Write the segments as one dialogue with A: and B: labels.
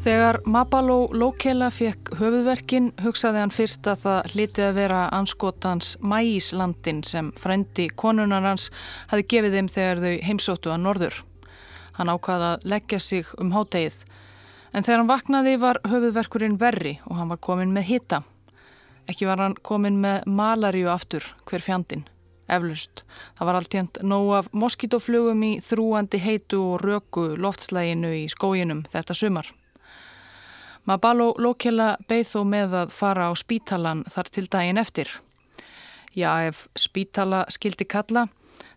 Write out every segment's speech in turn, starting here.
A: Þegar Mabalo Lokela fekk höfuðverkin hugsaði hann fyrst að það hlitið að vera anskotans mæíslandin sem frendi konunar hans hafi gefið þeim þegar þau heimsóttu að norður. Hann ákvaði að leggja sig um hátegið. En þegar hann vaknaði var höfuðverkurinn verri og hann var komin með hita. Ekki var hann komin með malaríu aftur hver fjandin. Eflust. Það var alltjönd nóg af moskítoflugum í þrúandi heitu og röku loftslæginu í skóginum þetta sumar. Mabalo Lokela beigð þó með að fara á spítalan þar til daginn eftir. Já, ef spítala skildi kalla,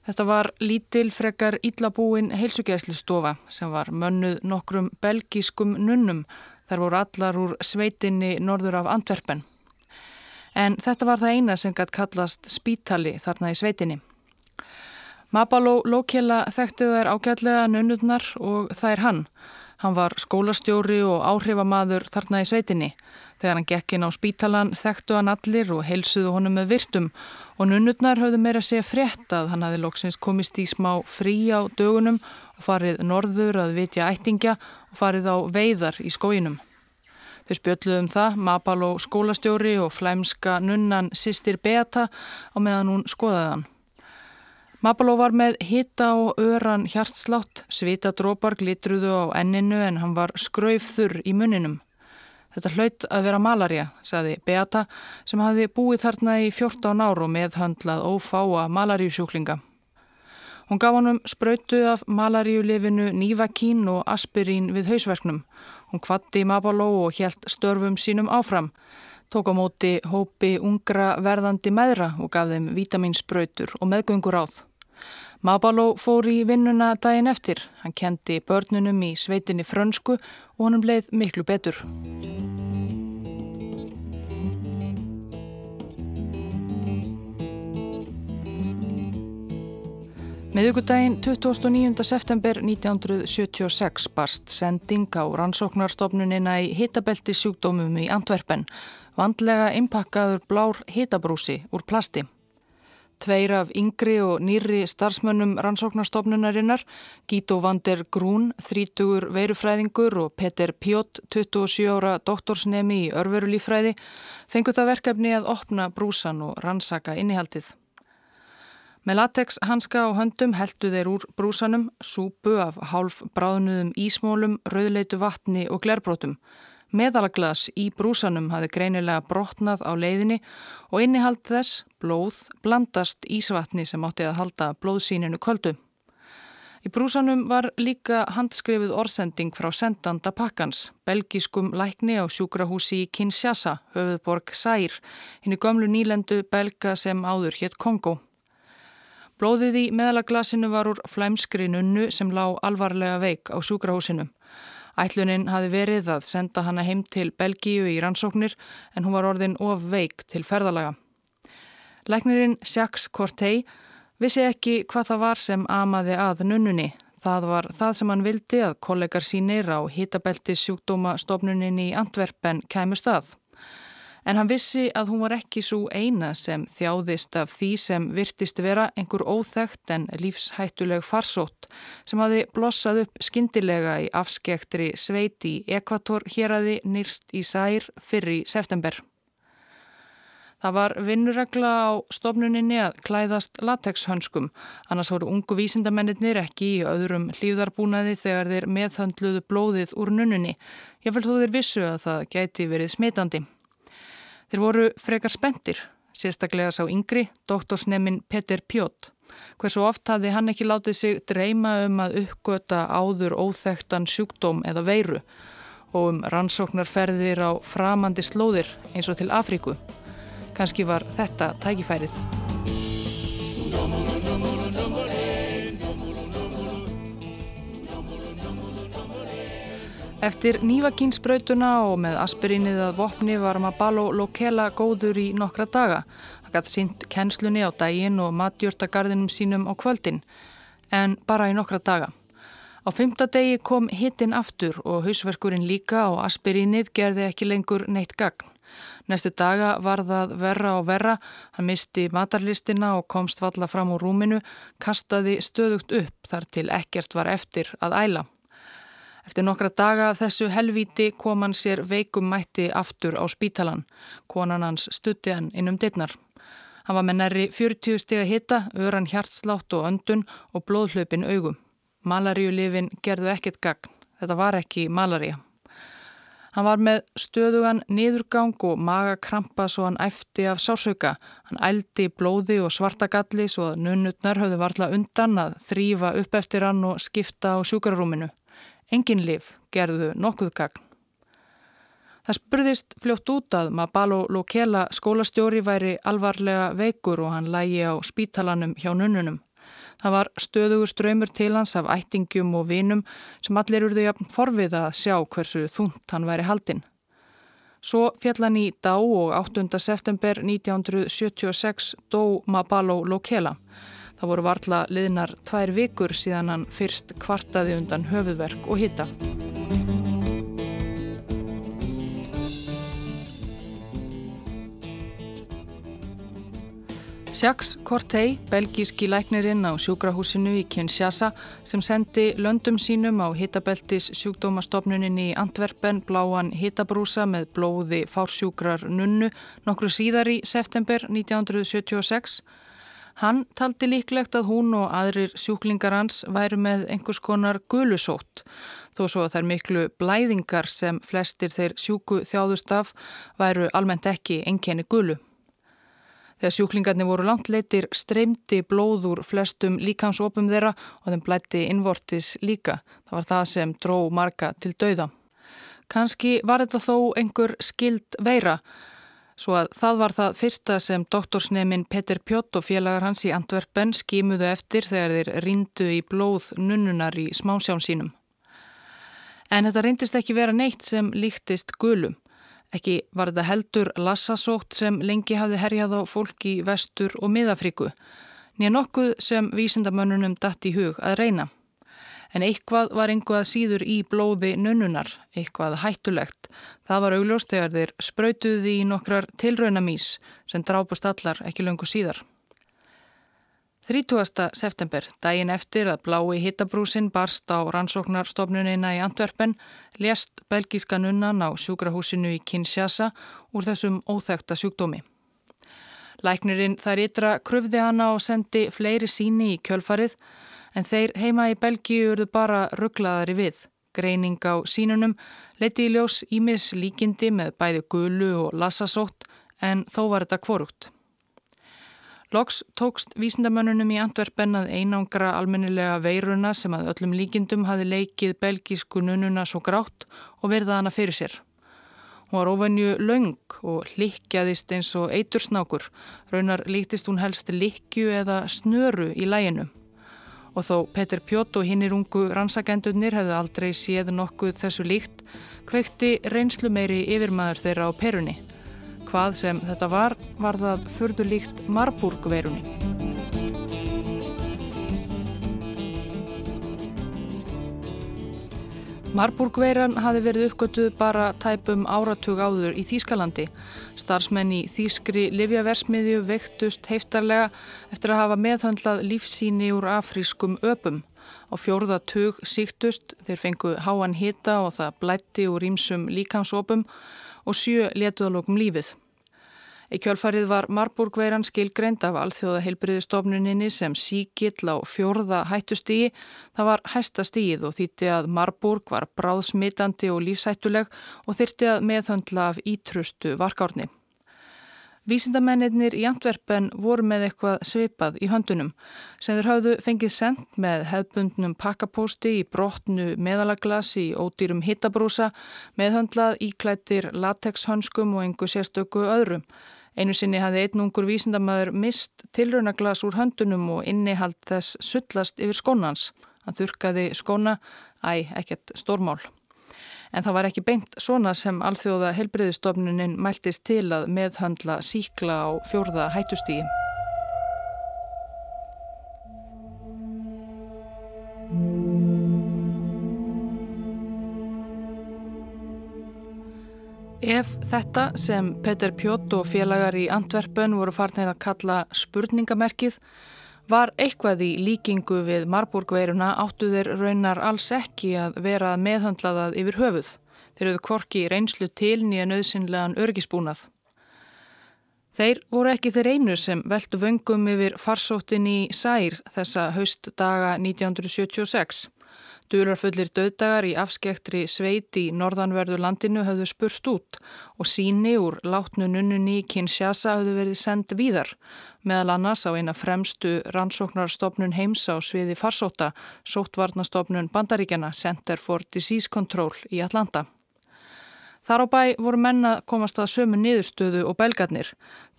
A: þetta var lítil frekar íllabúin heilsugjæslustofa sem var mönnuð nokkrum belgískum nunnum þar voru allar úr sveitinni norður af Antwerpen. En þetta var það eina sem gætt kallast spítali þarna í sveitinni. Mabalo Lokela þekkti þær ágætlega nunnurnar og það er hann. Hann var skólastjóri og áhrifamaður þarna í sveitinni. Þegar hann gekk inn á spítalan þekktu hann allir og heilsuðu honum með virtum og nunnurnar höfðu meira segja frétt að hann hafi loksins komist í smá frí á dögunum og farið norður að vitja ættingja og farið á veiðar í skóinum. Þau spjöldluðum um það, Mabal og skólastjóri og flæmska nunnan sýstir Beata á meðan hún skoðaði hann. Mapaló var með hitta og öran hjartslátt, svita drópar glitruðu á enninu en hann var skraufþurr í muninum. Þetta hlaut að vera malaria, saði Beata sem hafi búið þarna í 14 ár og meðhöndlað ófáa malaríusjúklinga. Hún gaf honum spröytu af malaríulifinu Nívakín og Aspirín við hausverknum. Hún kvatti Mapaló og helt störfum sínum áfram, tók á móti hópi ungra verðandi meðra og gaf þeim vitaminspröytur og meðgöngur áð. Mabaló fór í vinnuna daginn eftir. Hann kendi börnunum í sveitinni frönsku og honum leið miklu betur. Miðugudaginn 29. september 1976 barst sending á rannsóknarstofnunina í hitabelti sjúkdómum í Antwerpen, vandlega innpakkaður blár hitabrúsi úr plasti. Tveir af yngri og nýri starfsmönnum rannsóknarstofnunarinnar, Gító Vander Grún, 30 veirufræðingur og Peter Pjótt, 27 ára doktorsnemi í örverulífræði, fengur það verkefni að opna brúsan og rannsaka innihaldið. Með latex hanska og höndum heldu þeir úr brúsanum súpu af hálf bráðnuðum ísmólum, rauðleitu vatni og glerbrótum. Meðalaglas í brúsanum hafi greinilega brotnað á leiðinni og innihald þess, blóð, blandast ísvatni sem átti að halda blóðsíninu kvöldu. Í brúsanum var líka handskrifið orðsending frá sendanda pakkans, belgiskum lækni á sjúkrahúsi í Kinshasa, höfuðborg Sær, hinn í gömlu nýlendu belga sem áður hétt Kongo. Blóðið í meðalaglasinu var úr flæmskri nunnu sem lág alvarlega veik á sjúkrahúsinu. Ætlunin hafi verið að senda hana heim til Belgíu í rannsóknir en hún var orðin of veik til ferðalaga. Læknirinn Jacques Cortey vissi ekki hvað það var sem amaði að nunnunni. Það var það sem hann vildi að kollegar sínir á hitabelti sjúkdóma stofnunin í Antwerpen kæmu stað en hann vissi að hún var ekki svo eina sem þjáðist af því sem virtist vera einhver óþægt en lífshættuleg farsótt sem hafi blossað upp skindilega í afskektri sveiti í Ekvator hér aði nýrst í sær fyrir september. Það var vinnuregla á stofnuninni að klæðast latexhönskum, annars voru ungu vísindamennir ekki í öðrum hlýðarbúnaði þegar þeir meðhandluðu blóðið úr nunnunni. Ég fylg þú þeir vissu að það gæti verið smitandi. Þeir voru frekar spendir, sérstaklega sá yngri, doktorsnemin Peter Pjótt. Hversu oft hafði hann ekki látið sig dreyma um að uppgöta áður óþektan sjúkdóm eða veiru og um rannsóknarferðir á framandi slóðir eins og til Afríku. Kanski var þetta tækifærið. Eftir nývakinsbrautuna og með aspirinnið að vopni var Mabalo Lokela góður í nokkra daga. Það gæti sínt kennslunni á daginn og matjórtagarðinum sínum á kvöldin, en bara í nokkra daga. Á fymta degi kom hittin aftur og hausverkurinn líka og aspirinnið gerði ekki lengur neitt gagn. Næstu daga var það verra og verra, hann misti matarlistina og komst valla fram úr rúminu, kastaði stöðugt upp þar til ekkert var eftir að æla. Eftir nokkra daga af þessu helvíti kom hann sér veikum mætti aftur á spítalan. Konan hans stutti hann inn um dittnar. Hann var með næri 40 steg að hitta, öran hjartslátt og öndun og blóðhlaupin augum. Malaríulifin gerðu ekkert gagn. Þetta var ekki malaríja. Hann var með stöðugan niðurgang og magakrampa svo hann æfti af sásauka. Hann ældi blóði og svartagalli svo að nunnutnar höfðu varla undan að þrýfa upp eftir hann og skipta á sjúkararúminu. Engin lif gerðu nokkuð gagn. Það spurðist fljótt út að Mabalo Lokela skólastjóri væri alvarlega veikur og hann lægi á spítalanum hjá nunnunum. Það var stöðugu ströymur til hans af ættingjum og vinum sem allir urðu jafn forvið að sjá hversu þúnt hann væri haldinn. Svo fjallan í dá og 8. september 1976 dó Mabalo Lokela. Það voru varla liðnar tvær vikur síðan hann fyrst kvartaði undan höfuðverk og hitta. Jacques Cortey, belgíski læknirinn á sjúkrahúsinu í Kinshasa sem sendi löndum sínum á hitabeltis sjúkdómastofnunin í Antwerpen bláan hitabrúsa með blóði fársjúkrar nunnu nokkru síðar í september 1976. Hann taldi líklegt að hún og aðrir sjúklingar hans væru með einhvers konar gulusótt þó svo að þær miklu blæðingar sem flestir þeir sjúku þjáðust af væru almennt ekki enkenni gulu. Þegar sjúklingarnir voru langt leitir streymdi blóður flestum líkansopum þeirra og þeim blætti innvortis líka. Það var það sem dró marga til dauða. Kanski var þetta þó einhver skild veira, svo að það var það fyrsta sem doktorsneimin Peter Pjott og félagar hans í Antwerpen skimuðu eftir þegar þeir rindu í blóð nunnunar í smásján sínum. En þetta reyndist ekki vera neitt sem líktist gulum. Ekki var þetta heldur lassasótt sem lengi hafði herjað á fólk í vestur og miðafriku, nýja nokkuð sem vísindamönnunum datt í hug að reyna. En eitthvað var einhvað síður í blóði nunnunar, eitthvað hættulegt. Það var augljóst þegar þeir spröytuði í nokkrar tilraunamís sem drápust allar ekki löngu síðar. 30. september, daginn eftir að blái hittabrúsin barst á rannsóknarstofnunina í Antwerpen, lést belgíska nunnan á sjúkrahúsinu í Kinshasa úr þessum óþekta sjúkdómi. Læknirinn þær ytra kröfði hana og sendi fleiri síni í kjölfarið, en þeir heima í Belgíu urðu bara rugglaðari við. Greining á sínunum leti í ljós ímis líkindi með bæði gulu og lassasótt, en þó var þetta kvorugt. Loks tókst vísindamönnunum í Antwerpen að einangra almennilega veiruna sem að öllum líkindum hafi leikið belgísku nununa svo grátt og verða hana fyrir sér. Hún var ofennju laung og likjaðist eins og eitursnákur, raunar líktist hún helst likju eða snöru í læginu. Og þó Peter Pjótt og hinnir ungu rannsakendurnir hefði aldrei séð nokkuð þessu líkt, kveikti reynslu meiri yfirmaður þeirra á perunni. Hvað sem þetta var, var það fyrðulíkt Marburg-veirunni. Marburg-veiran hafi verið uppgötuð bara tæpum áratug áður í Þýskalandi. Starsmenn í Þýskri livjaversmiðju veiktust heiftarlega eftir að hafa meðhandlað lífsíni úr afrískum öpum. Á fjórða tug síktust, þeir fengu háan hita og það blætti úr ímsum líkansopum og sjö letuðalokum lífið. Í kjálfarið var Marburgveiran skilgreynd af alþjóða heilbriðistofnuninni sem síkill á fjórða hættustígi. Það var hæstastígið og þýtti að Marburg var bráðsmitandi og lífsættuleg og þyrti að meðhöndla af ítrustu varkárni. Vísindamennir í Antwerpen voru með eitthvað svipað í höndunum sem þeir hafðu fengið sendt með hefbundnum pakkapósti í brotnu meðalaglas í ódýrum hittabrúsa, meðhöndlað íklættir latexhönskum og engu sérstöku öðrum. Einu sinni hafði einn ungur vísindamæður mist tilraunaglas úr höndunum og innihald þess sullast yfir skónans. Hann þurkaði skóna, æ, ekkert stórmál. En það var ekki beint svona sem alþjóða helbreyðistofnunin mæltist til að meðhandla síkla á fjórða hættustígi. Ef þetta sem Peter Pjott og félagar í Antwerpen voru farnið að kalla spurningamerkið Var eitthvað í líkingu við Marburgveiruna áttu þeir raunar alls ekki að vera meðhandlaðað yfir höfuð. Þeir eruðu korki reynslu til nýja nöðsynlegan örgisbúnað. Þeir voru ekki þeir einu sem veldu vöngum yfir farsóttin í Sær þessa haustdaga 1976. Dularfullir döðdagar í afskektri sveit í norðanverðu landinu höfðu spurst út og síni úr látnu nunnunni Kinshasa höfðu verið sendt víðar, meðal annars á eina fremstu rannsóknarstofnun heims á sviði farsóta, sóttvarnastofnun Bandaríkjana Center for Disease Control í Atlanta. Þar á bæ voru menna komast að sömu niðurstöðu og belgarnir.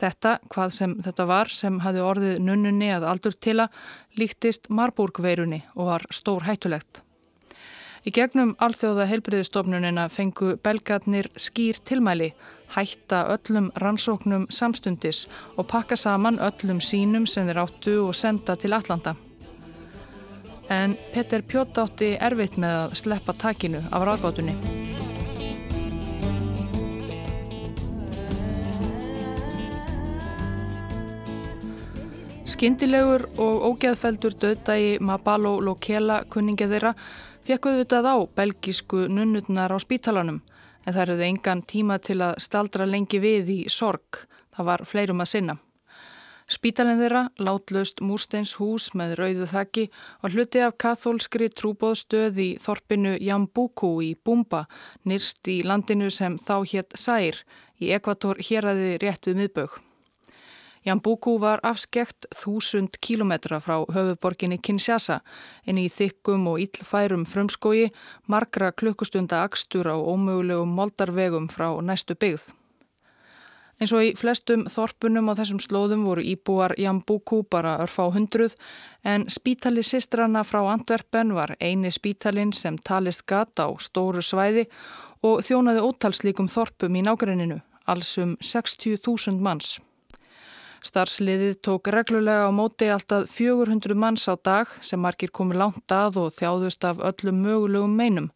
A: Þetta, hvað sem þetta var, sem hafði orðið nunnunni að aldur tila, líktist Marburgveirunni og var stór hættulegt. Í gegnum alþjóða heilbriðistofnunina fengu belgarnir skýr tilmæli, hætta öllum rannsóknum samstundis og pakka saman öllum sínum sem þeir áttu og senda til Allanda. En Petter Pjótt átti erfitt með að sleppa takinu af ráðgátunni. Skindilegur og ógeðfeldur döðdægi Mabalo Lokela kunningið þeirra fekk auðvitað á belgísku nunnutnar á spítalanum en það eruði engan tíma til að staldra lengi við í sorg. Það var fleirum að sinna. Spítalinn þeirra, látlaust múrsteins hús með rauðu þakki og hluti af kathólskri trúbóðstöð í þorpinu Jambuku í Bumba, nýrst í landinu sem þá hétt Sær, í ekvator hér aði rétt við miðbögg. Jambuku var afskekt þúsund kílometra frá höfuborginni Kinshasa en í þykkum og íllfærum frumskói margra klukkustunda akstur á ómögulegum moldarvegum frá næstu byggð. Eins og í flestum þorpunum á þessum slóðum voru íbúar Jambuku bara örfá hundruð en spítali sistrana frá Antwerpen var eini spítalin sem talist gata á stóru svæði og þjónaði ótalslíkum þorpum í nágrenninu, allsum 60.000 manns. Starsliðið tók reglulega á móti alltaf 400 manns á dag sem margir komi langt að og þjáðust af öllum mögulegum meinum.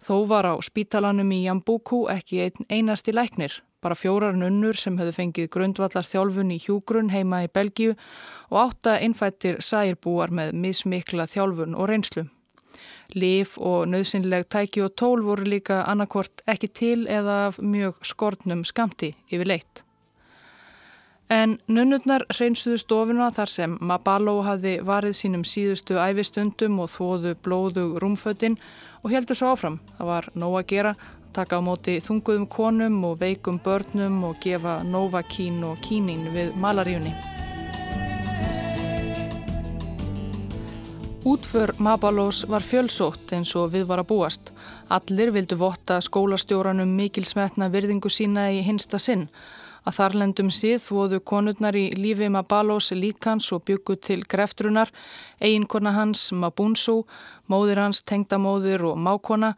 A: Þó var á spítalanum í Jambuku ekki ein einasti læknir, bara fjórar nunnur sem höfðu fengið grundvallar þjálfun í hjúgrun heima í Belgíu og átta innfættir særbúar með mismikla þjálfun og reynslu. Líf og nöðsynleg tæki og tól voru líka annarkvort ekki til eða af mjög skortnum skamti yfir leitt. En nunnurnar hreinsuðu stofuna þar sem Mabalo hafði varið sínum síðustu æfistundum og þóðu blóðu rúmfötinn og heldur svo áfram. Það var nóg að gera, taka á móti þunguðum konum og veikum börnum og gefa Novakín og Kínin við malaríunni. Útför Mabalós var fjölsótt eins og við var að búast. Allir vildu votta skólastjóranum mikilsmetna virðingu sína í hinsta sinn að þarlendum síð þóðu konurnar í lífi Mabalós líkans og byggu til greftrunar, eiginkona hans Mabunsu, móðir hans tengdamóðir og mákona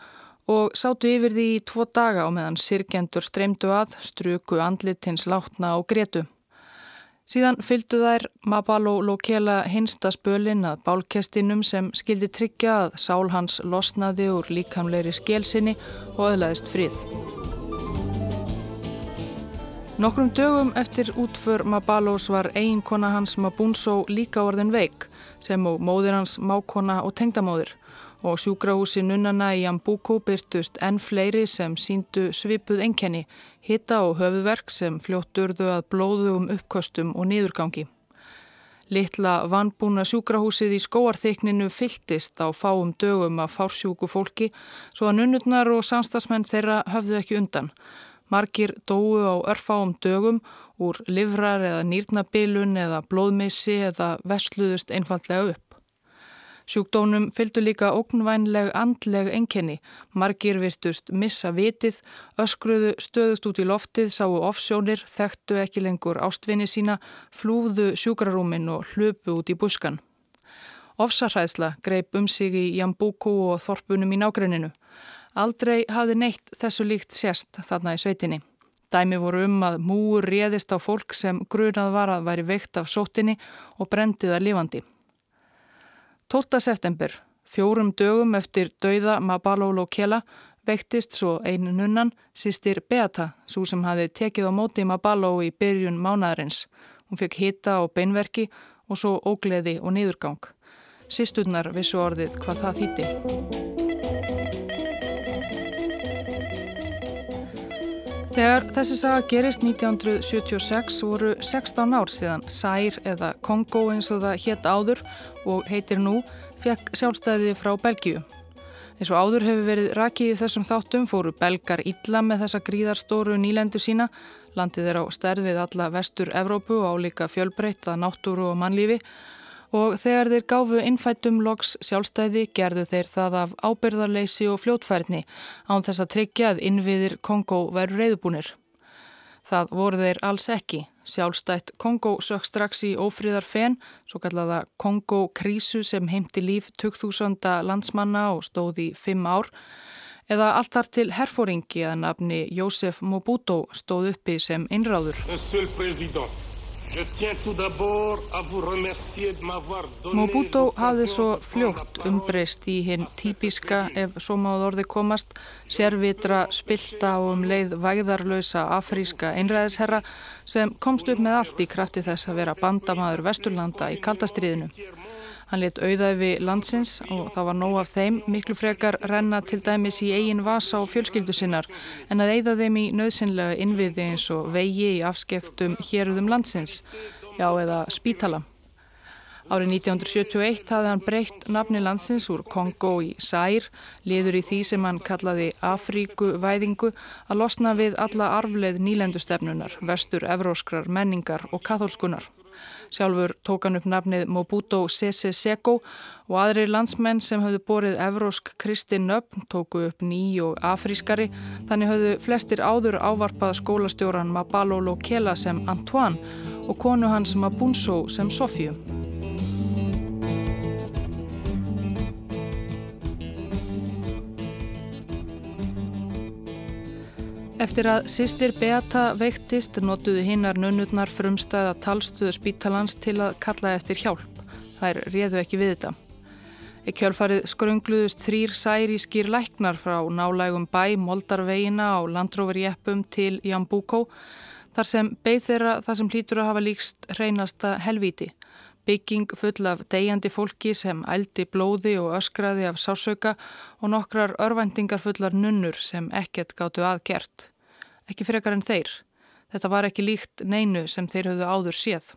A: og sátu yfir því í tvo daga á meðan sirkjendur streymdu að, struku andlit hins látna og gretu. Síðan fylgdu þær Mabalo Lokela hinsta spölin að bálkestinum sem skildi tryggja að sál hans losnaði úr líkamleiri skélsinni og öðlaðist frið. Nokkrum dögum eftir útför Mabalos var eiginkona hans Mabunso líka orðin veik sem og móðir hans mákona og tengdamóðir og sjúkrahúsi nunnana í Ambuku byrtust enn fleiri sem síndu svipuð enkenni, hitta og höfuverk sem fljótturðu að blóðu um uppkostum og niðurgangi. Littla vannbúna sjúkrahúsið í skóarþykninu fylltist á fáum dögum af fársjúku fólki svo að nunnurnar og samstagsmenn þeirra höfðu ekki undan. Margir dóu á örfáum dögum úr livrar eða nýrnabilun eða blóðmissi eða vesluðust einfallega upp. Sjúkdónum fylgdu líka ógnvænleg andleg enkenni. Margir virtust missa vitið, öskruðu stöðust út í loftið, sáu offsjónir, þekktu ekki lengur ástvinni sína, flúðu sjúkrarúmin og hlöpu út í buskan. Ofsarhæðsla greip um sig í Jambuku og þorpunum í nágrenninu. Aldrei hafði neitt þessu líkt sérst þarna í sveitinni. Dæmi voru um að múur réðist á fólk sem grunað var að væri veikt af sóttinni og brendiða lífandi. 12. september, fjórum dögum eftir dauða Mabalo Lokela, veiktist svo einu nunnan, sýstir Beata, svo sem hafi tekið á móti Mabalo í byrjun mánaðarins. Hún fekk hita og beinverki og svo ógleði og niðurgang. Sisturnar vissu orðið hvað það þýtti. Þegar þessi saga gerist 1976 voru 16 ár síðan Sær eða Kongo eins og það hétt áður og heitir nú fekk sjálfstæði frá Belgíu. Eins og áður hefur verið rakið í þessum þáttum fóru belgar illa með þessa gríðarstóru nýlendu sína. Landið er á stærfið alla vestur Evrópu og álíka fjölbreytt að náttúru og mannlífi og þegar þeir gáfu innfættum loks sjálfstæði gerðu þeir það af ábyrðarleysi og fljótfærni án þess að tryggja að innviðir Kongo veru reyðbúnir. Það voru þeir alls ekki. Sjálfstætt Kongo sökk strax í ófríðar fen, svo kallaða Kongo-krísu sem heimti líf 2000 landsmanna og stóði í fimm ár, eða allt þar til herfóringi að nafni Jósef Mobuto stóð uppi sem innráður. Mobuto hafði svo fljótt umbreyst í hinn típiska, ef svo máð orði komast, sérvitra, spilta og um leið væðarlösa afríska einræðisherra sem komst upp með allt í krafti þess að vera bandamaður Vesturlanda í kaldastriðinu. Hann let auðæfi landsins og það var nóg af þeim miklu frekar renna til dæmis í eigin vasa og fjölskyldu sinnar en að eigða þeim í nöðsynlega innviði eins og vegi í afskektum héruðum landsins, já eða spítala. Árið 1971 hafði hann breytt nafni landsins úr Kongo í Sær, liður í því sem hann kallaði Afríku væðingu að losna við alla arfleð nýlendustefnunar, vestur, evróskrar, menningar og katholskunar. Sjálfur tók hann upp nafnið Mobuto Sese Seko og aðri landsmenn sem hafðu borið evrósk kristin nöfn tóku upp ný og afrískari þannig hafðu flestir áður ávarpað skólastjóran Mabalo Lokela sem Antoine og konu hans Mabunso sem Sofju. Eftir að sýstir Beata veiktist notuðu hinnar nunnurnar frumstæða talstuðu spítalans til að kalla eftir hjálp. Þær réðu ekki við þetta. Í kjölfarið skröngluðust þrýr særískýr læknar frá nálægum bæ Moldarveina á landróverjeppum til Jambúkó þar sem beigð þeirra það sem hlýtur að hafa líkst reynasta helvíti. Bygging full af degjandi fólki sem ældi blóði og öskraði af sásauka og nokkrar örvendingar fullar nunnur sem ekkert gáttu aðgert ekki frekar en þeir. Þetta var ekki líkt neinu sem þeir höfðu áður séð.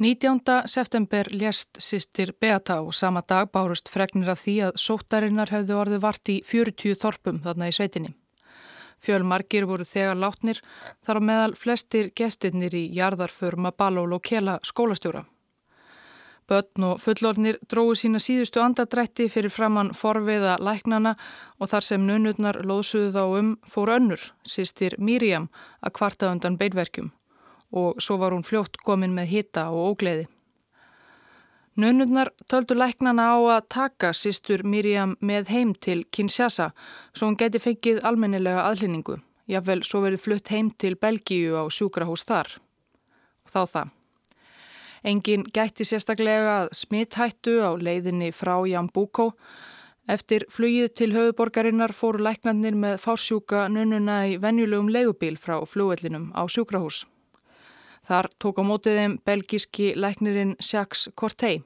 A: 19. september lést sýstir Beata og sama dag bárust fregnir af því að sóttarinnar hefðu orðið vart í 40 þorpum þarna í sveitinni. Fjölmarkir voru þegar látnir þar á meðal flestir gestirnir í jarðarför Mabaló Lokela skólastjóra. Bönn og fullornir dróðu sína síðustu andadrætti fyrir framann forviða læknana og þar sem nunurnar loðsuðu þá um fór önnur, sýstir Miriam, að kvarta undan beinverkjum og svo var hún fljótt komin með hitta og ógleði. Nunurnar töldu læknana á að taka sýstur Miriam með heim til Kinshasa svo hún geti fengið almennilega aðlýningu. Jável svo verið flutt heim til Belgíu á sjúkrahús þar. Þá það. Engin gætti sérstaklega smithættu á leiðinni frá Jambúkó. Eftir flugið til höfuborgarinnar fóru læknarnir með fársjúka nunnuna í venjulegum leigubíl frá flugvellinum á sjúkrahús. Þar tók á mótið þeim belgíski læknirinn Jacques Cortey.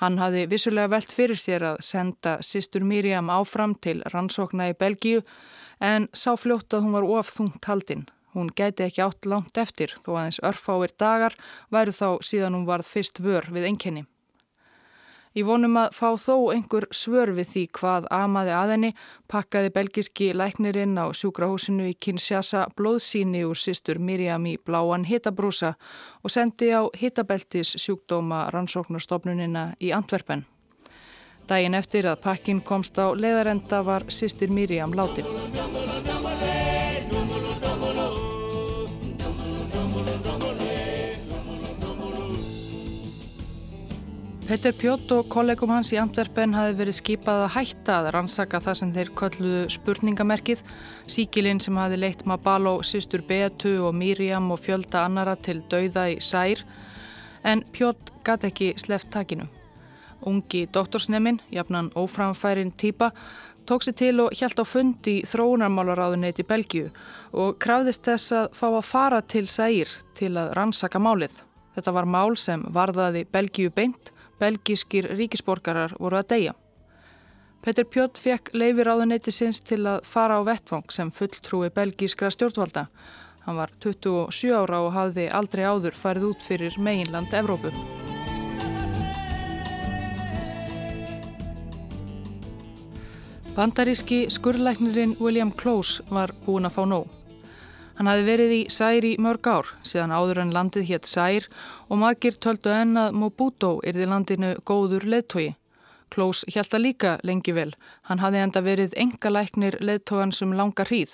A: Hann hafi vissulega velt fyrir sér að senda sýstur Miriam áfram til rannsókna í Belgíu en sá fljótt að hún var ofþungt haldinn. Hún gæti ekki átt langt eftir þó aðeins örfáir dagar væru þá síðan hún varð fyrst vör við enkenni. Í vonum að fá þó einhver svör við því hvað amaði aðenni pakkaði belgiski læknirinn á sjúkrahúsinu í Kinshasa blóðsíni úr sýstur Miriam í bláan hittabrúsa og sendi á hittabeltis sjúkdóma rannsóknarstofnunina í Antwerpen. Dægin eftir að pakkin komst á leðarenda var sýstir Miriam látin. Petter Pjótt og kollegum hans í Antwerpen hafi verið skipað að hætta að rannsaka það sem þeir kölluðu spurningamerkið, síkilinn sem hafi leitt Mabalo, sýstur Beatu og Miriam og fjölda annara til dauða í sær, en Pjótt gæti ekki sleft takinu. Ungi doktorsneminn, jafnan óframfærin týpa, tók sér til og hjælt á fundi í þróunarmálaráðuneti Belgiu og krafðist þess að fá að fara til sær til að rannsaka málið. Þetta var mál sem varðaði Belgíu beint, belgískir ríkisborgarar voru að deyja. Petur Pjott fekk leifir áðuneyti sinns til að fara á vettvang sem fulltrúi belgískra stjórnvalda. Hann var 27 ára og hafði aldrei áður farið út fyrir meginland Evrópu. Bandaríski skurrlæknirinn William Close var búin að fá nóg. Hann hafi verið í Sær í mörg ár, síðan áður en landið hétt Sær og margir töldu enn að Mobuto erði landinu góður leðtogi. Klós hjælta líka lengi vel. Hann hafi enda verið enga læknir leðtogan sem langar hríð.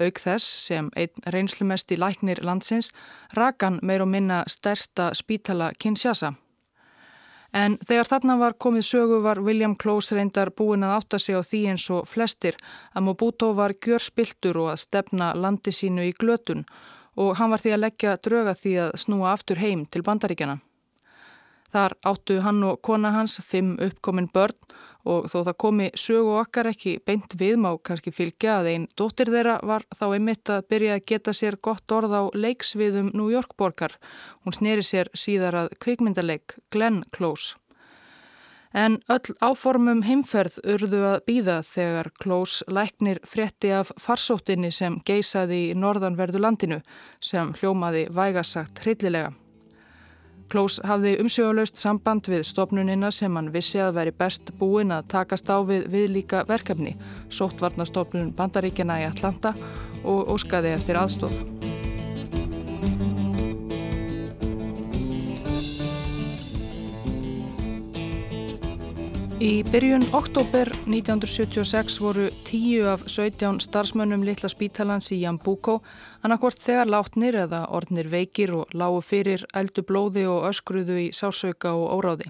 A: Auk þess sem einn reynslumesti læknir landsins rakan meir og minna stærsta spítala Kinshasa. En þegar þarna var komið sögu var William Close reyndar búin að átta sig á því eins og flestir að Mobuto var gjörspiltur og að stefna landi sínu í glötun og hann var því að leggja dröga því að snúa aftur heim til bandaríkjana. Þar áttu hann og kona hans fimm uppkominn börn og þó það komi sögu okkar ekki beint við má kannski fylgja að einn dóttir þeirra var þá einmitt að byrja að geta sér gott orð á leiksviðum New York borgar. Hún sneri sér síðar að kvikmyndaleik Glenn Close. En öll áformum heimferð urðu að býða þegar Close læknir frétti af farsóttinni sem geisaði í norðanverðu landinu sem hljómaði vægasagt hryllilega. Klós hafði umsjóðlaust samband við stopnunina sem hann vissi að veri best búin að takast á við viðlíka verkefni, sóttvarnastofnun Bandaríkjana í Atlanta og óskaði eftir aðstóð. Í byrjun oktober 1976 voru tíu af 17 starfsmönnum litla spítalans í Jambúkó annarkvort þegar látnir eða orðnir veikir og lágu fyrir eldu blóði og öskruðu í sásauka og óráði.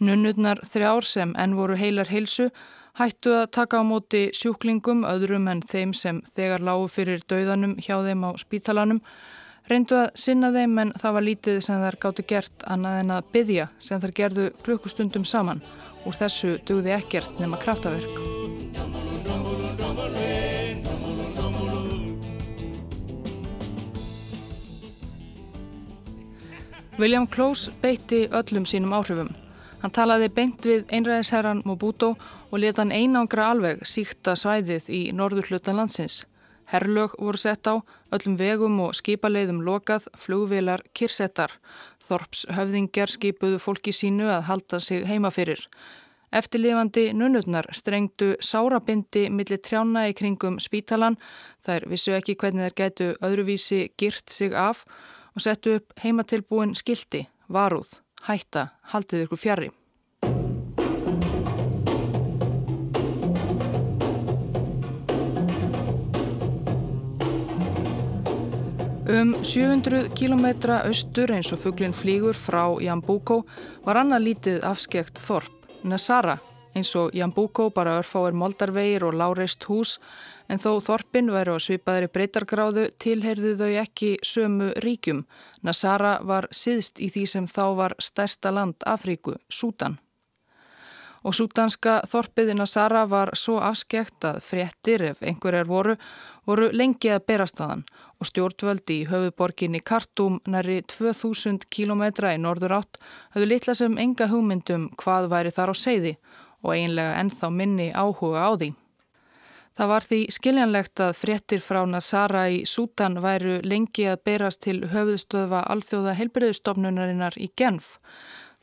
A: Nunnurnar þrjár sem enn voru heilar heilsu hættu að taka á móti sjúklingum öðrum en þeim sem þegar lágu fyrir dauðanum hjá þeim á spítalanum reyndu að sinna þeim en það var lítið sem þær gáttu gert annað en að byggja sem þær gerðu klukkustundum saman Úr þessu dugði ekkert nema kraftaverk. William Close beitti öllum sínum áhrifum. Hann talaði beint við einræðisherran Mobuto og leta hann einangra alveg síkta svæðið í norður hlutan landsins. Herrlög voru sett á, öllum vegum og skipaleiðum lokað, flugvilar, kirsettar. Þorps höfðingjar skipuðu fólki sínu að halda sig heima fyrir. Eftirlifandi nunnurnar strengdu sárabindi millir trjána í kringum spítalan. Þær vissu ekki hvernig þær gætu öðruvísi girt sig af og settu upp heimatilbúin skildi, varúð, hætta, haldið ykkur fjari. Um 700 km austur eins og fugglinn flýgur frá Jambúkó var annað lítið afskekt þorp, Nasara, eins og Jambúkó bara örfáir moldarvegir og láreist hús en þó þorpin væri á svipaðri breytargráðu tilheyrðu þau ekki sömu ríkjum. Nasara var síðst í því sem þá var stærsta land Afríku, Sútan. Og sútanska þorpiði Nasara var svo afskekt að fréttir, ef einhverjar voru, voru lengi að berast aðan og stjórnvöldi í höfuborginni Kartum næri 2000 km í norður átt höfðu litla sem enga hugmyndum hvað væri þar á seiði og einlega ennþá minni áhuga á því. Það var því skiljanlegt að fréttir frá Nasara í Sútan væru lengi að berast til höfuðstöðva alþjóða helbriðstofnunarinnar í Genf.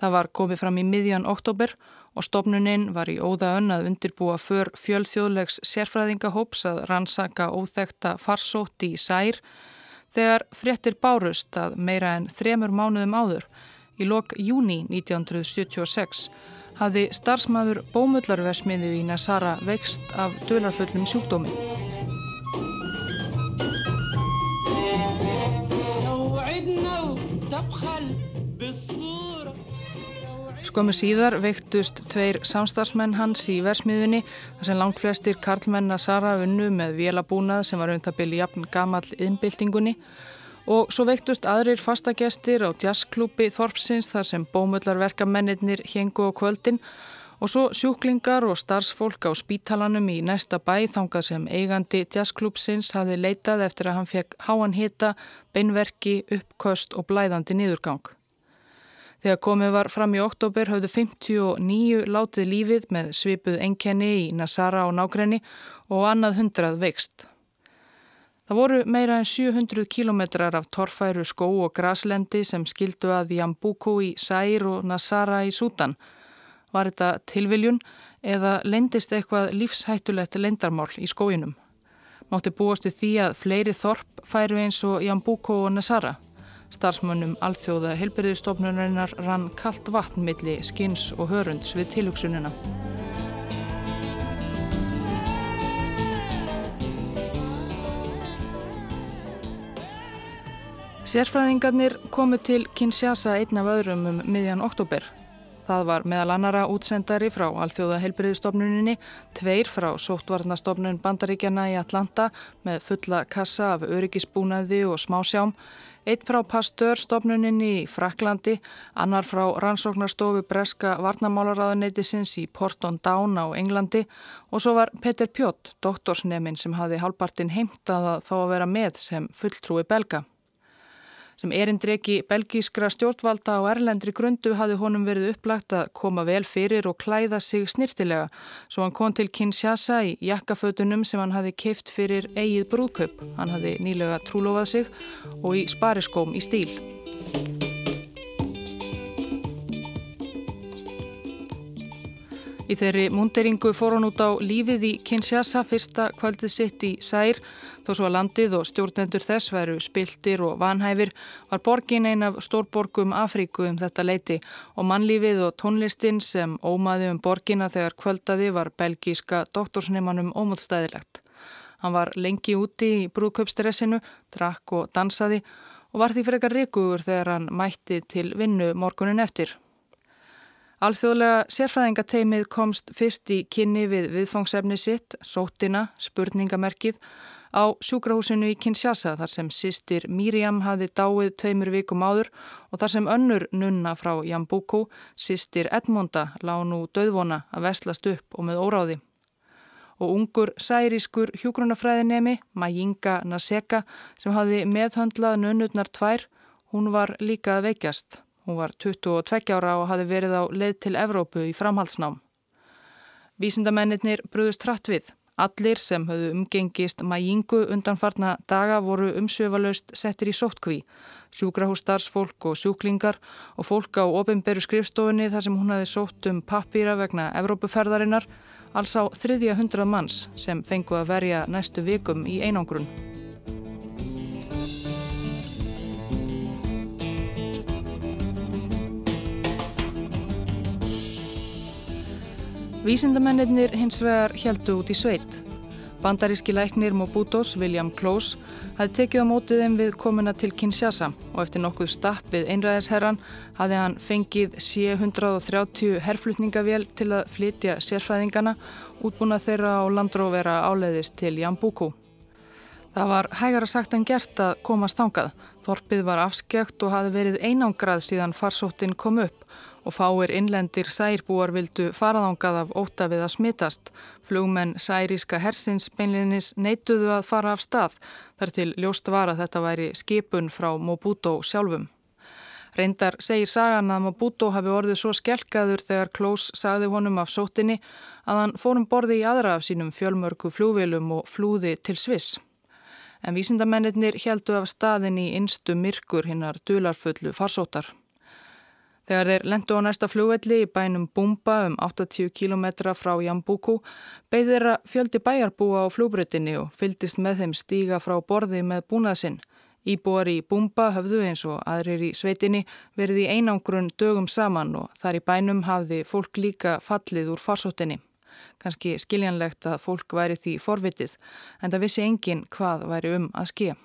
A: Það var komið fram í miðjan oktober og stofnuninn var í óða önn að undirbúa för fjölþjóðlegs sérfræðingahóps að rannsaka óþekta farsótti í sær þegar fréttir bárust að meira en þremur mánuðum áður í lok júni 1976 hafði starfsmæður bómullarvesmiðu í Nasara vext af dölarfullum sjúkdómi. Skömmu síðar veiktust tveir samstagsmenn hans í versmiðunni þar sem langt flestir karlmenna Sara unnu með vélabúnað sem var um það byrju jafn gamall innbyltingunni og svo veiktust aðrir fastagestir á jazzklúpi Þorpsins þar sem bómullarverkamennir hengu á kvöldin Og svo sjúklingar og starfsfólk á spítalanum í næsta bæ þangað sem eigandi jazzklúpsins hafi leitað eftir að hann fekk háan hita, beinverki, uppköst og blæðandi niðurgang. Þegar komið var fram í oktober hafðu 59 látið lífið með svipuð enkenni í Nasara og nákrenni og annað hundrað veikst. Það voru meira en 700 kilometrar af torfæru skó og graslendi sem skildu að Jambuku í Sær og Nasara í Sútan. Var þetta tilviljun eða lendist eitthvað lífshættulegt lendarmál í skóinum? Mátti búastu því að fleiri þorp færu eins og Jambuku og Nasara. Starsmönnum alþjóða helberiðstofnunarinnar rann kallt vatn milli skins og hörunds við tilugsununa. Sérfræðingarnir komu til Kinshasa einn af öðrum um miðjan oktober. Það var meðal annara útsendari frá Alþjóða heilbriðistofnuninni, tveir frá sóttvarnastofnun Bandaríkjana í Atlanta með fulla kassa af öryggisbúnaði og smásjám, eitt frá Pastörstofnuninni í Fraklandi, annar frá rannsóknarstofu Breska varnamálaráðuneytisins í Porton Down á Englandi og svo var Peter Pjott, doktorsnemin sem hafi hálpartin heimtað að fá að vera með sem fulltrúi belga. Sem erindreki belgískra stjórnvalda á Erlendri grundu hafði honum verið upplagt að koma vel fyrir og klæða sig snirtilega svo hann kom til Kinshasa í jakkafötunum sem hann hafði keift fyrir eigið brúðkaup. Hann hafði nýlega trúlofað sig og í spariskóm í stíl. Í þeirri múnderingu fór hann út á lífið í Kinshasa fyrsta kvöldið sitt í Sær þó svo að landið og stjórnendur þess veru spiltir og vanhæfir var borgin ein af stórborgum Afríku um þetta leiti og mannlífið og tónlistin sem ómaði um borgina þegar kvöldaði var belgíska doktorsneimanum ómúðstæðilegt. Hann var lengi úti í brúðköpstressinu, drakk og dansaði og var því frekar ríkugur þegar hann mætti til vinnu morgunin eftir. Alþjóðlega sérfræðingateimið komst fyrst í kynni við viðfangsefni sitt, sótina, spurningamerkið, á sjúkrahúsinu í Kinshasa þar sem sýstir Miriam hafi dáið tveimur vikum áður og þar sem önnur nunna frá Jambuku, sýstir Edmonda, lág nú döðvona að veslast upp og með óráði. Og ungur særískur hjúgrunafræðinemi, Majinga Naseka, sem hafi meðhöndlað nunnurnar tvær, hún var líka veikjast. Hún var 22 ára og hafi verið á leið til Evrópu í framhalsnám. Vísindamennir brúðust hratt við. Allir sem höfðu umgengist mæjingu undanfarna daga voru umsöfalaust settir í sóttkví. Sjúkrahússtarsfólk og sjúklingar og fólk á ofinberu skrifstofunni þar sem hún hafi sótt um pappýra vegna Evrópuferðarinnar. Alls á þriðja hundrað manns sem fengu að verja næstu vikum í einangrun. Vísindamennir hins vegar heldu út í sveit. Bandaríski læknir Mobutos, William Close, hafði tekið á mótið þeim við komuna til Kinshasa og eftir nokkuð stapp við einræðisherran hafði hann fengið C-130 herflutningavél til að flytja sérfræðingana útbúna þeirra á landróvera áleiðist til Jambuku. Það var hægara sagt en gert að komast þangað. Þorpið var afskjökt og hafði verið einangrað síðan farsóttin kom upp og fáir innlendir særbúar vildu faraðangað af óta við að smitast. Flugmenn særíska hersins beinlinis neituðu að fara af stað þar til ljóst var að þetta væri skipun frá Mobuto sjálfum. Reyndar segir sagan að Mobuto hafi orðið svo skelkaður þegar Klós sagði honum af sótinni að hann fórum borði í aðra af sínum fjölmörku flúvilum og flúði til Sviss. En vísindamennir heldu af staðin í innstu myrkur hinnar dularfullu farsótar. Þegar þeir lendu á næsta flugvelli í bænum Bumba um 80 km frá Jambuku beigð þeirra fjöldi bæjarbúa á flugbrötinni og fyldist með þeim stíga frá borði með búnaðsinn. Íbúar í Bumba höfðu eins og aðrir í sveitinni verið í einangrun dögum saman og þar í bænum hafði fólk líka fallið úr farsóttinni. Kanski skiljanlegt að fólk væri því forvitið en það vissi engin hvað væri um að skilja.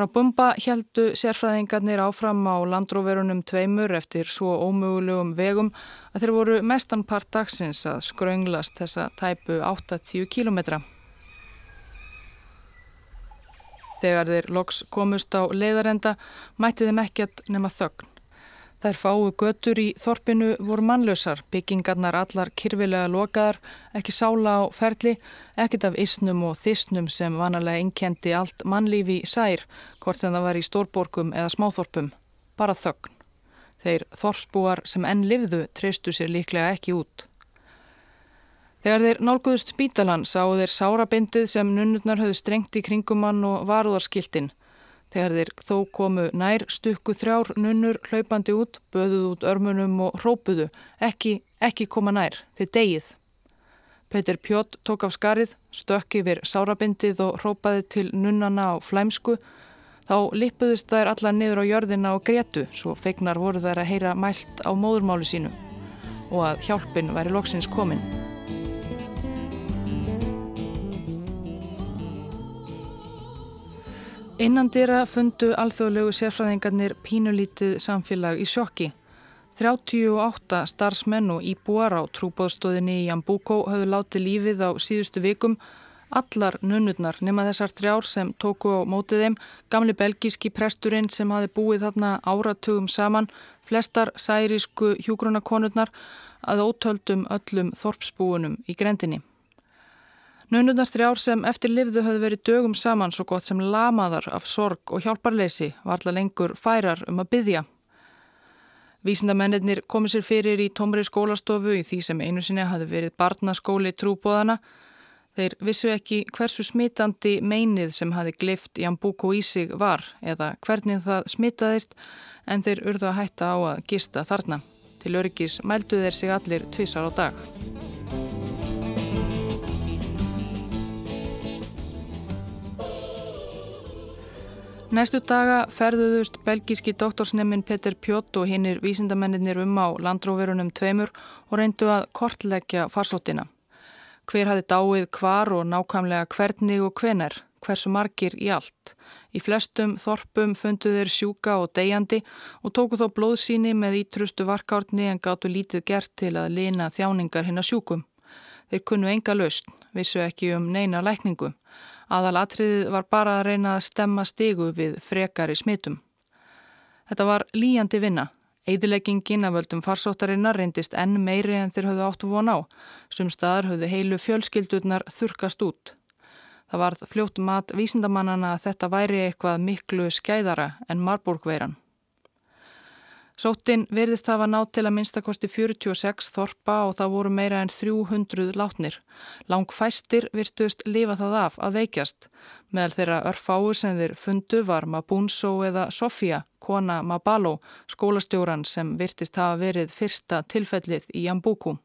A: Frá Bumba heldu sérfræðingarnir áfram á landróverunum tveimur eftir svo ómögulegum vegum að þeir voru mestanpart dagsins að skrönglast þessa tæpu 80 kílometra. Þegar þeir loks komust á leiðarenda mætti þeim ekkert nema þögn. Þær fáu götur í þorpinu voru mannlausar, byggingarnar allar kyrfilega lokaðar, ekki sála á ferli, ekkit af isnum og þisnum sem vanalega innkendi allt mannlífi sær, hvort sem það var í stórborgum eða smáþorpum. Bara þögn. Þeir þorpsbúar sem enn livðu treystu sér líklega ekki út. Þegar þeir nálguðust spítalan sáu þeir sárabindið sem nunnurnar höfðu strengt í kringumann og varuðarskiltinn. Þegar þeir þó komu nær stukku þrjár nunnur hlaupandi út, böðuð út örmunum og hrópuðu, ekki, ekki koma nær, þið degið. Petur Pjótt tók af skarið, stökk yfir sárabindið og hrópaði til nunnana á flæmsku. Þá lippuðust þær allar niður á jörðina og gretu, svo feignar voru þær að heyra mælt á móðurmáli sínu og að hjálpin væri loksins komin. Innandira fundu alþjóðlegu sérfræðingarnir pínulítið samfélag í sjokki. 38 starfsmenn og íbúar á trúbóðstóðinni í Jambúkó höfðu látið lífið á síðustu vikum. Allar nunnurnar nema þessar þrjár sem tóku á mótið þeim, gamli belgíski presturinn sem hafi búið þarna áratugum saman, flestar særisku hjúgrunakonurnar að ótöldum öllum þorpsbúunum í grendinni. Nunundar þrjár sem eftir livðu höfðu verið dögum saman svo gott sem lamaðar af sorg og hjálparleysi var alltaf lengur færar um að byggja. Vísindamennir komið sér fyrir í tómri skólastofu í því sem einu sinni hafi verið barnaskóli trúbóðana. Þeir vissu ekki hversu smitandi meinið sem hafi glift Jambúko í sig var eða hvernig það smitaðist en þeir urða að hætta á að gista þarna. Til öryggis mældu þeir sig allir tvissar á dag. Næstu daga ferðuðust belgíski doktorsnefnin Peter Pjott og hinnir vísindamennir um á landróverunum tveimur og reyndu að kortleggja farsóttina. Hver hafi dáið hvar og nákvæmlega hvernig og hvener, hversu margir í allt. Í flestum þorpum fundu þeir sjúka og deyjandi og tóku þó blóðsíni með ítrustu varkárni en gáttu lítið gert til að lina þjáningar hinn að sjúkum. Þeir kunnu enga löst, vissu ekki um neina lækningu. Aðalatriðið var bara að reyna að stemma stigu við frekari smitum. Þetta var líjandi vinna. Eðileggingin af völdum farsóttarinnar reyndist enn meiri en þeir höfðu áttu von á. Sum staðar höfðu heilu fjölskyldurnar þurkast út. Það varð fljótt mat vísindamannana að þetta væri eitthvað miklu skæðara en Marburgveiran. Sóttin verðist hafa nátt til að minnstakosti 46 þorpa og það voru meira en 300 látnir. Lang fæstir virtust lifa það af að veikjast. Meðal þeirra örfáu sem þeir fundu var Mabunso eða Sofia, kona Mabalo, skólastjóran sem virtist hafa verið fyrsta tilfellið í Jambuku.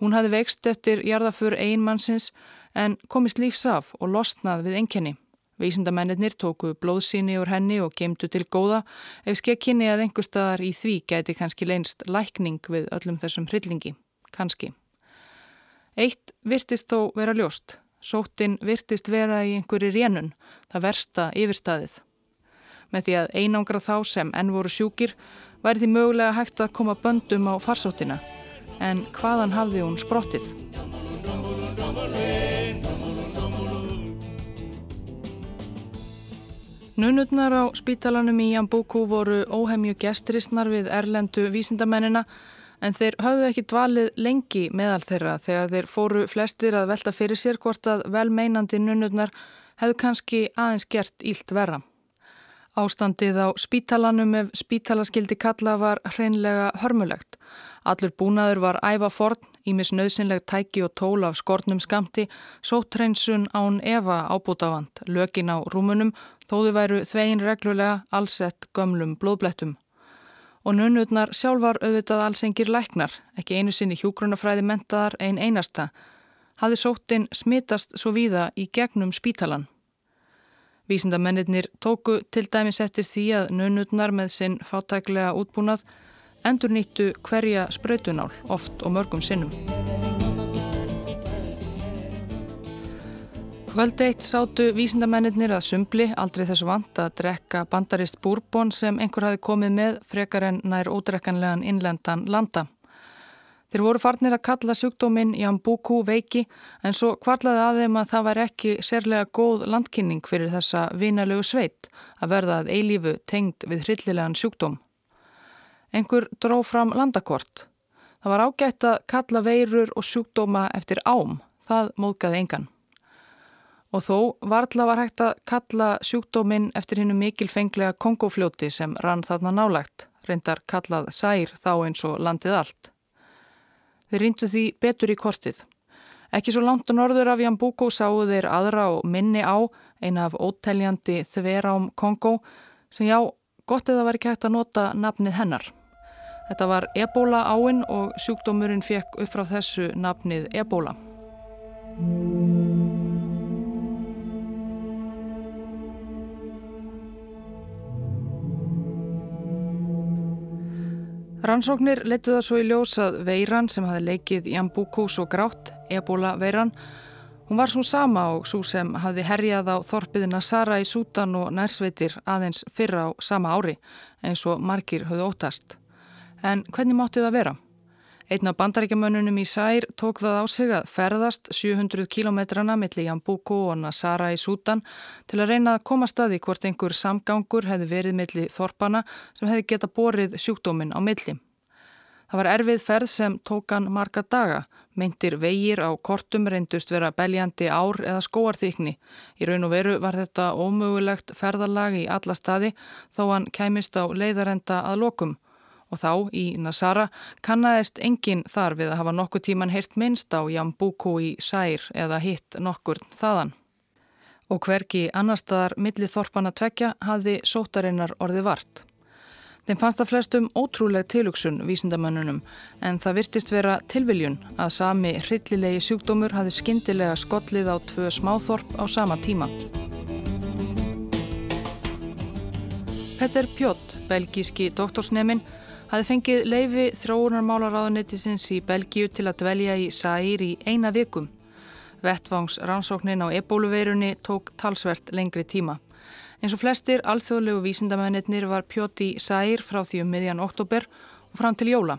A: Hún hafi veikst eftir jarðafur einmannsins en komist lífs af og losnað við enkenni. Vísindamennir tóku blóðsíni úr henni og gemdu til góða ef skekkinni að einhver staðar í því gæti kannski leinst lækning við öllum þessum hryllingi. Kannski. Eitt virtist þó vera ljóst. Sóttin virtist vera í einhverju rénun, það versta yfirstaðið. Með því að einangra þá sem enn voru sjúkir væri því mögulega hægt að koma böndum á farsóttina. En hvaðan hafði hún sprottið? Nunutnar á spítalanum í Jambuku voru óhemju gestristnar við erlendu vísindamennina en þeir hafðu ekki dvalið lengi meðal þeirra þegar þeir fóru flestir að velta fyrir sér hvort að velmeinandi nunutnar hefðu kannski aðeins gert ílt verra. Ástandið á spítalanum ef spítalaskildi kalla var hreinlega hörmulegt. Allur búnaður var æfa forn, ímis nöðsynleg tæki og tól af skortnum skamti, sóttreinsun án Eva ábútafand, lökin á rúmunum þóðu væru þvegin reglulega allsett gömlum blóðblettum. Og nunnutnar sjálfar auðvitað allsengir læknar, ekki einu sinni hjúgrunafræði mentaðar ein einasta, hafði sóttinn smitast svo víða í gegnum spítalan. Vísindamennir tóku til dæmis eftir því að nunnutnar með sinn fátæklega útbúnað endur nýttu hverja spröytunál oft og mörgum sinnum. Kvöld eitt sátu vísindamennir að sumbli aldrei þessu vant að drekka bandarist búrbón sem einhver hafi komið með frekar en nær ódrekkanlegan innlendan landa. Þeir voru farnir að kalla sjúkdóminn Jambuku veiki en svo kvarlaði að þeim að það væri ekki sérlega góð landkynning fyrir þessa vinalegu sveit að verða að eilífu tengd við hryllilegan sjúkdóm. Einhver dró fram landakort. Það var ágætt að kalla veirur og sjúkdóma eftir ám. Það móðgaði engan. Og þó varðla var hægt að kalla sjúkdóminn eftir hinnu mikilfenglega kongofljóti sem rann þarna nálagt, reyndar kallað sær þá eins og landið allt. Þeir ríndu því betur í kortið. Ekki svo langt og norður af Jambúkó sáu þeir aðra og minni á eina af óteljandi þverám Kongo sem já, gott eða var ekki hægt að nota nafnið hennar. Þetta var ebola áinn og sjúkdómurinn fekk upp frá þessu nafnið ebola. Rannsóknir letu það svo í ljós að veiran sem hafi leikið Jambúkús og grátt, ebola veiran, hún var svo sama og svo sem hafi herjað á þorpiðina Sara í Sútan og nærsveitir aðeins fyrra á sama ári eins og margir höfðu ótast. En hvernig mátti það vera? Einn af bandaríkjamönnunum í Sær tók það á sig að ferðast 700 kilometrana millir Jambúko og Nasara í Sútan til að reyna að koma staði hvort einhver samgangur hefði verið millir Þorpana sem hefði geta borið sjúkdóminn á milli. Það var erfið ferð sem tók hann marga daga. Meintir vegir á kortum reyndust vera beljandi ár eða skóarþykni. Í raun og veru var þetta ómögulegt ferðalag í alla staði þó hann kæmist á leiðarenda að lokum og þá í Nasara kannadist enginn þar við að hafa nokkuð tíman heyrt minnst á Jambuku í Sær eða hitt nokkur þaðan. Og hverki annar staðar milli þorpana tvekja hafði sótarinnar orði vart. Þeim fannst að flestum ótrúleg tilugsun vísindamönnunum en það virtist vera tilviljun að sami hryllilegi sjúkdómur hafði skindilega skollið á tvö smáþorp á sama tíma. Petter Pjott, belgíski doktorsnemin, hafði fengið leifi þróunarmálaráðunettisins í Belgíu til að dvelja í Særi í eina vikum. Vettvangs rannsóknin á ebóluveirunni tók talsvert lengri tíma. Eins og flestir alþjóðlegu vísindamennir var Pjóti Sær frá því um miðjan oktober og fram til jóla.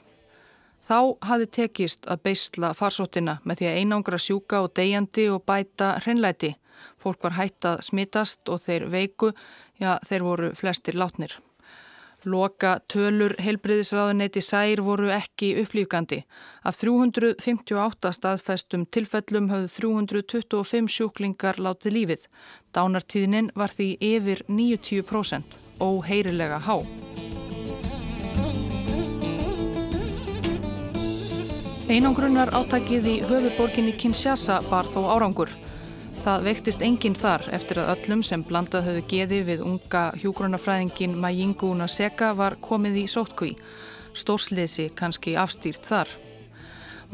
A: Þá hafði tekist að beisla farsóttina með því að einangra sjúka og deyjandi og bæta hreinlæti. Fólk var hætt að smitast og þeir veiku, já þeir voru flestir látnir. Loka tölur heilbriðisraðuneyti sær voru ekki upplýfgandi. Af 358 staðfæstum tilfellum höfðu 325 sjúklingar látið lífið. Dánartíðnin var því yfir 90% og heyrilega há. Einangrunnar áttakið í höfuborginni Kinshasa bar þó árangur. Það veiktist enginn þar eftir að öllum sem blandað höfðu geði við unga hjúgrunafræðingin Mayingu Naseka var komið í sótkví. Stórsliðsi kannski afstýrt þar.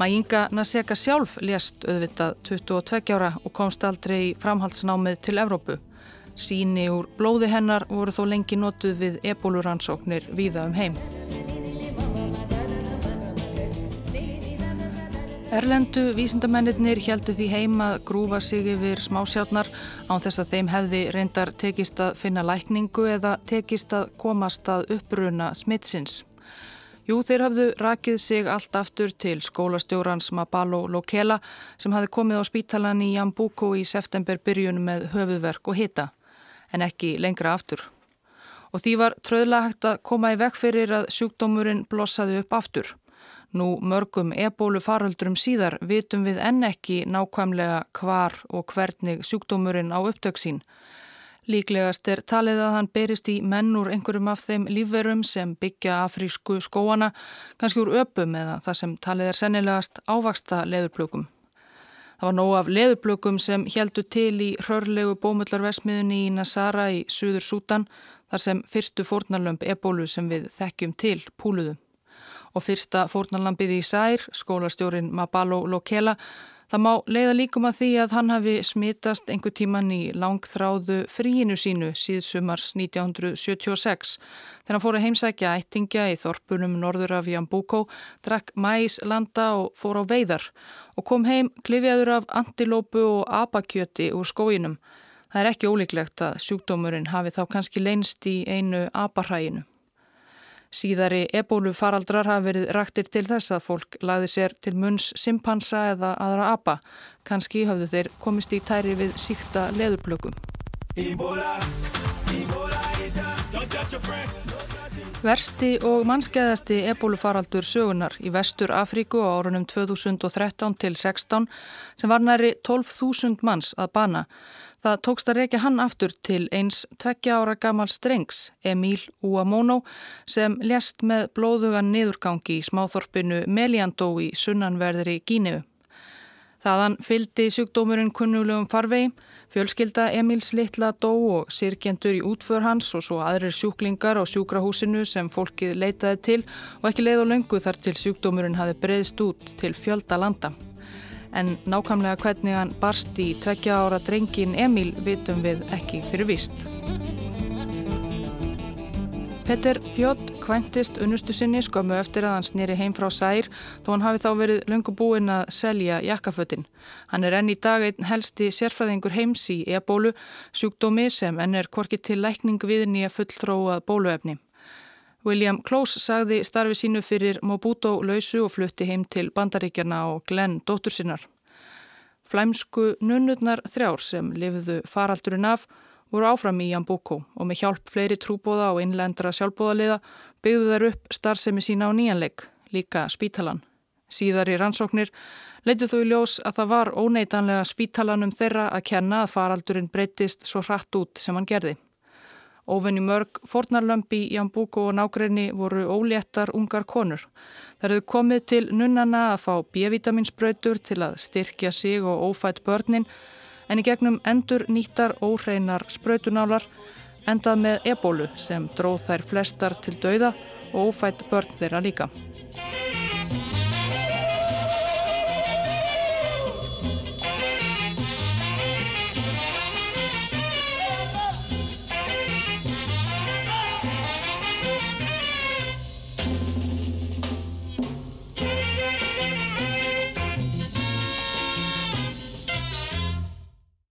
A: Mayinga Naseka sjálf lést auðvitað 22 ára og komst aldrei í framhaldsnámið til Evrópu. Síni úr blóði hennar voru þó lengi notuð við ebóluransóknir víða um heim. Erlendu vísindamennir heldu því heim að grúfa sig yfir smásjárnar án þess að þeim hefði reyndar tekist að finna lækningu eða tekist að komast að uppruna smittsins. Jú, þeir hafðu rakið sig allt aftur til skólastjórans Mabalo Lokela sem hafði komið á spítalan í Jambuko í september byrjun með höfuðverk og hita, en ekki lengra aftur. Og því var tröðlega hægt að koma í vekk fyrir að sjúkdómurinn blossaði upp aftur. Nú mörgum ebólu faröldurum síðar vitum við enn ekki nákvæmlega hvar og hvernig sjúkdómurinn á upptöksín. Líklegast er talið að hann berist í mennur einhverjum af þeim lífverum sem byggja afrísku skóana, kannski úr öpum eða það sem talið er sennilegast ávaksta leðurblökum. Það var nóg af leðurblökum sem heldu til í hörlegu bómullarvesmiðunni í Nasara í Suður Sútan, þar sem fyrstu fórnarlömp ebólu sem við þekkjum til púluðu og fyrsta fórnarlampið í Sær, skólastjórin Mabalo Lokela, það má leiða líkum að því að hann hafi smitast einhver tíman í langþráðu fríinu sínu síðsumars 1976. Þegar hann fór að heimsækja ættingja í þorpunum norður af Jambúkó, drakk mæs landa og fór á veiðar og kom heim klifjaður af antilópu og apakjöti úr skóinum. Það er ekki ólíklegt að sjúkdómurinn hafi þá kannski leinst í einu aparhæginu. Síðari ebólufaraldrar hafa verið raktir til þess að fólk laði sér til munns simpansa eða aðra apa. Kanski hafðu þeir komist í tæri við síkta leðurblökum. Versti og mannskeiðasti ebólufaraldur sögunar í vestur Afríku á árunum 2013 til 16 sem var næri 12.000 manns að bana. Það tókst að reykja hann aftur til eins tveggja ára gammal strengs, Emil Uamono, sem lést með blóðugan niðurgangi í smáþorpinu Meliandó í sunnanverðri Gíniu. Þaðan fyldi sjúkdómurinn kunnulegum farvegi, fjölskylda Emils litla dó og sirkjendur í útför hans og svo aðrir sjúklingar á sjúkrahúsinu sem fólkið leitaði til og ekki leið og löngu þar til sjúkdómurinn hafi breyðst út til fjölda landa. En nákvæmlega hvernig hann barst í tveggja ára drengin Emil vitum við ekki fyrir víst. Petter Björn kvæntist unnustu sinni skömmu eftir að hann snýri heim frá sær þó hann hafi þá verið löngu búinn að selja jakkafötinn. Hann er enn í dag einn helsti sérfræðingur heims í ebólu, sjúkdómi sem enn er korkið til lækning viðni að fulltróað bóluefni. William Close sagði starfi sínu fyrir Mobuto lausu og flutti heim til bandaríkjana og Glenn dóttur sinnar. Flæmsku nunnurnar þrjár sem lifiðu faraldurinn af voru áfram í Jambuko og með hjálp fleiri trúbóða og innlendra sjálfbóðaliða byggðu þær upp starfsemi sína á nýjanleik, líka spítalan. Síðar í rannsóknir leitið þó í ljós að það var óneitanlega spítalanum þeirra að kenna að faraldurinn breytist svo hratt út sem hann gerði. Óvenni mörg fornarlömpi í Jambuko og nákrenni voru óléttar ungar konur. Það hefðu komið til nunnana að fá B-vitaminsbröytur til að styrkja sig og ófætt börnin en í gegnum endur nýttar óhreinar spröytunálar endað með ebólu sem dróð þær flestar til dauða og ófætt börn þeirra líka.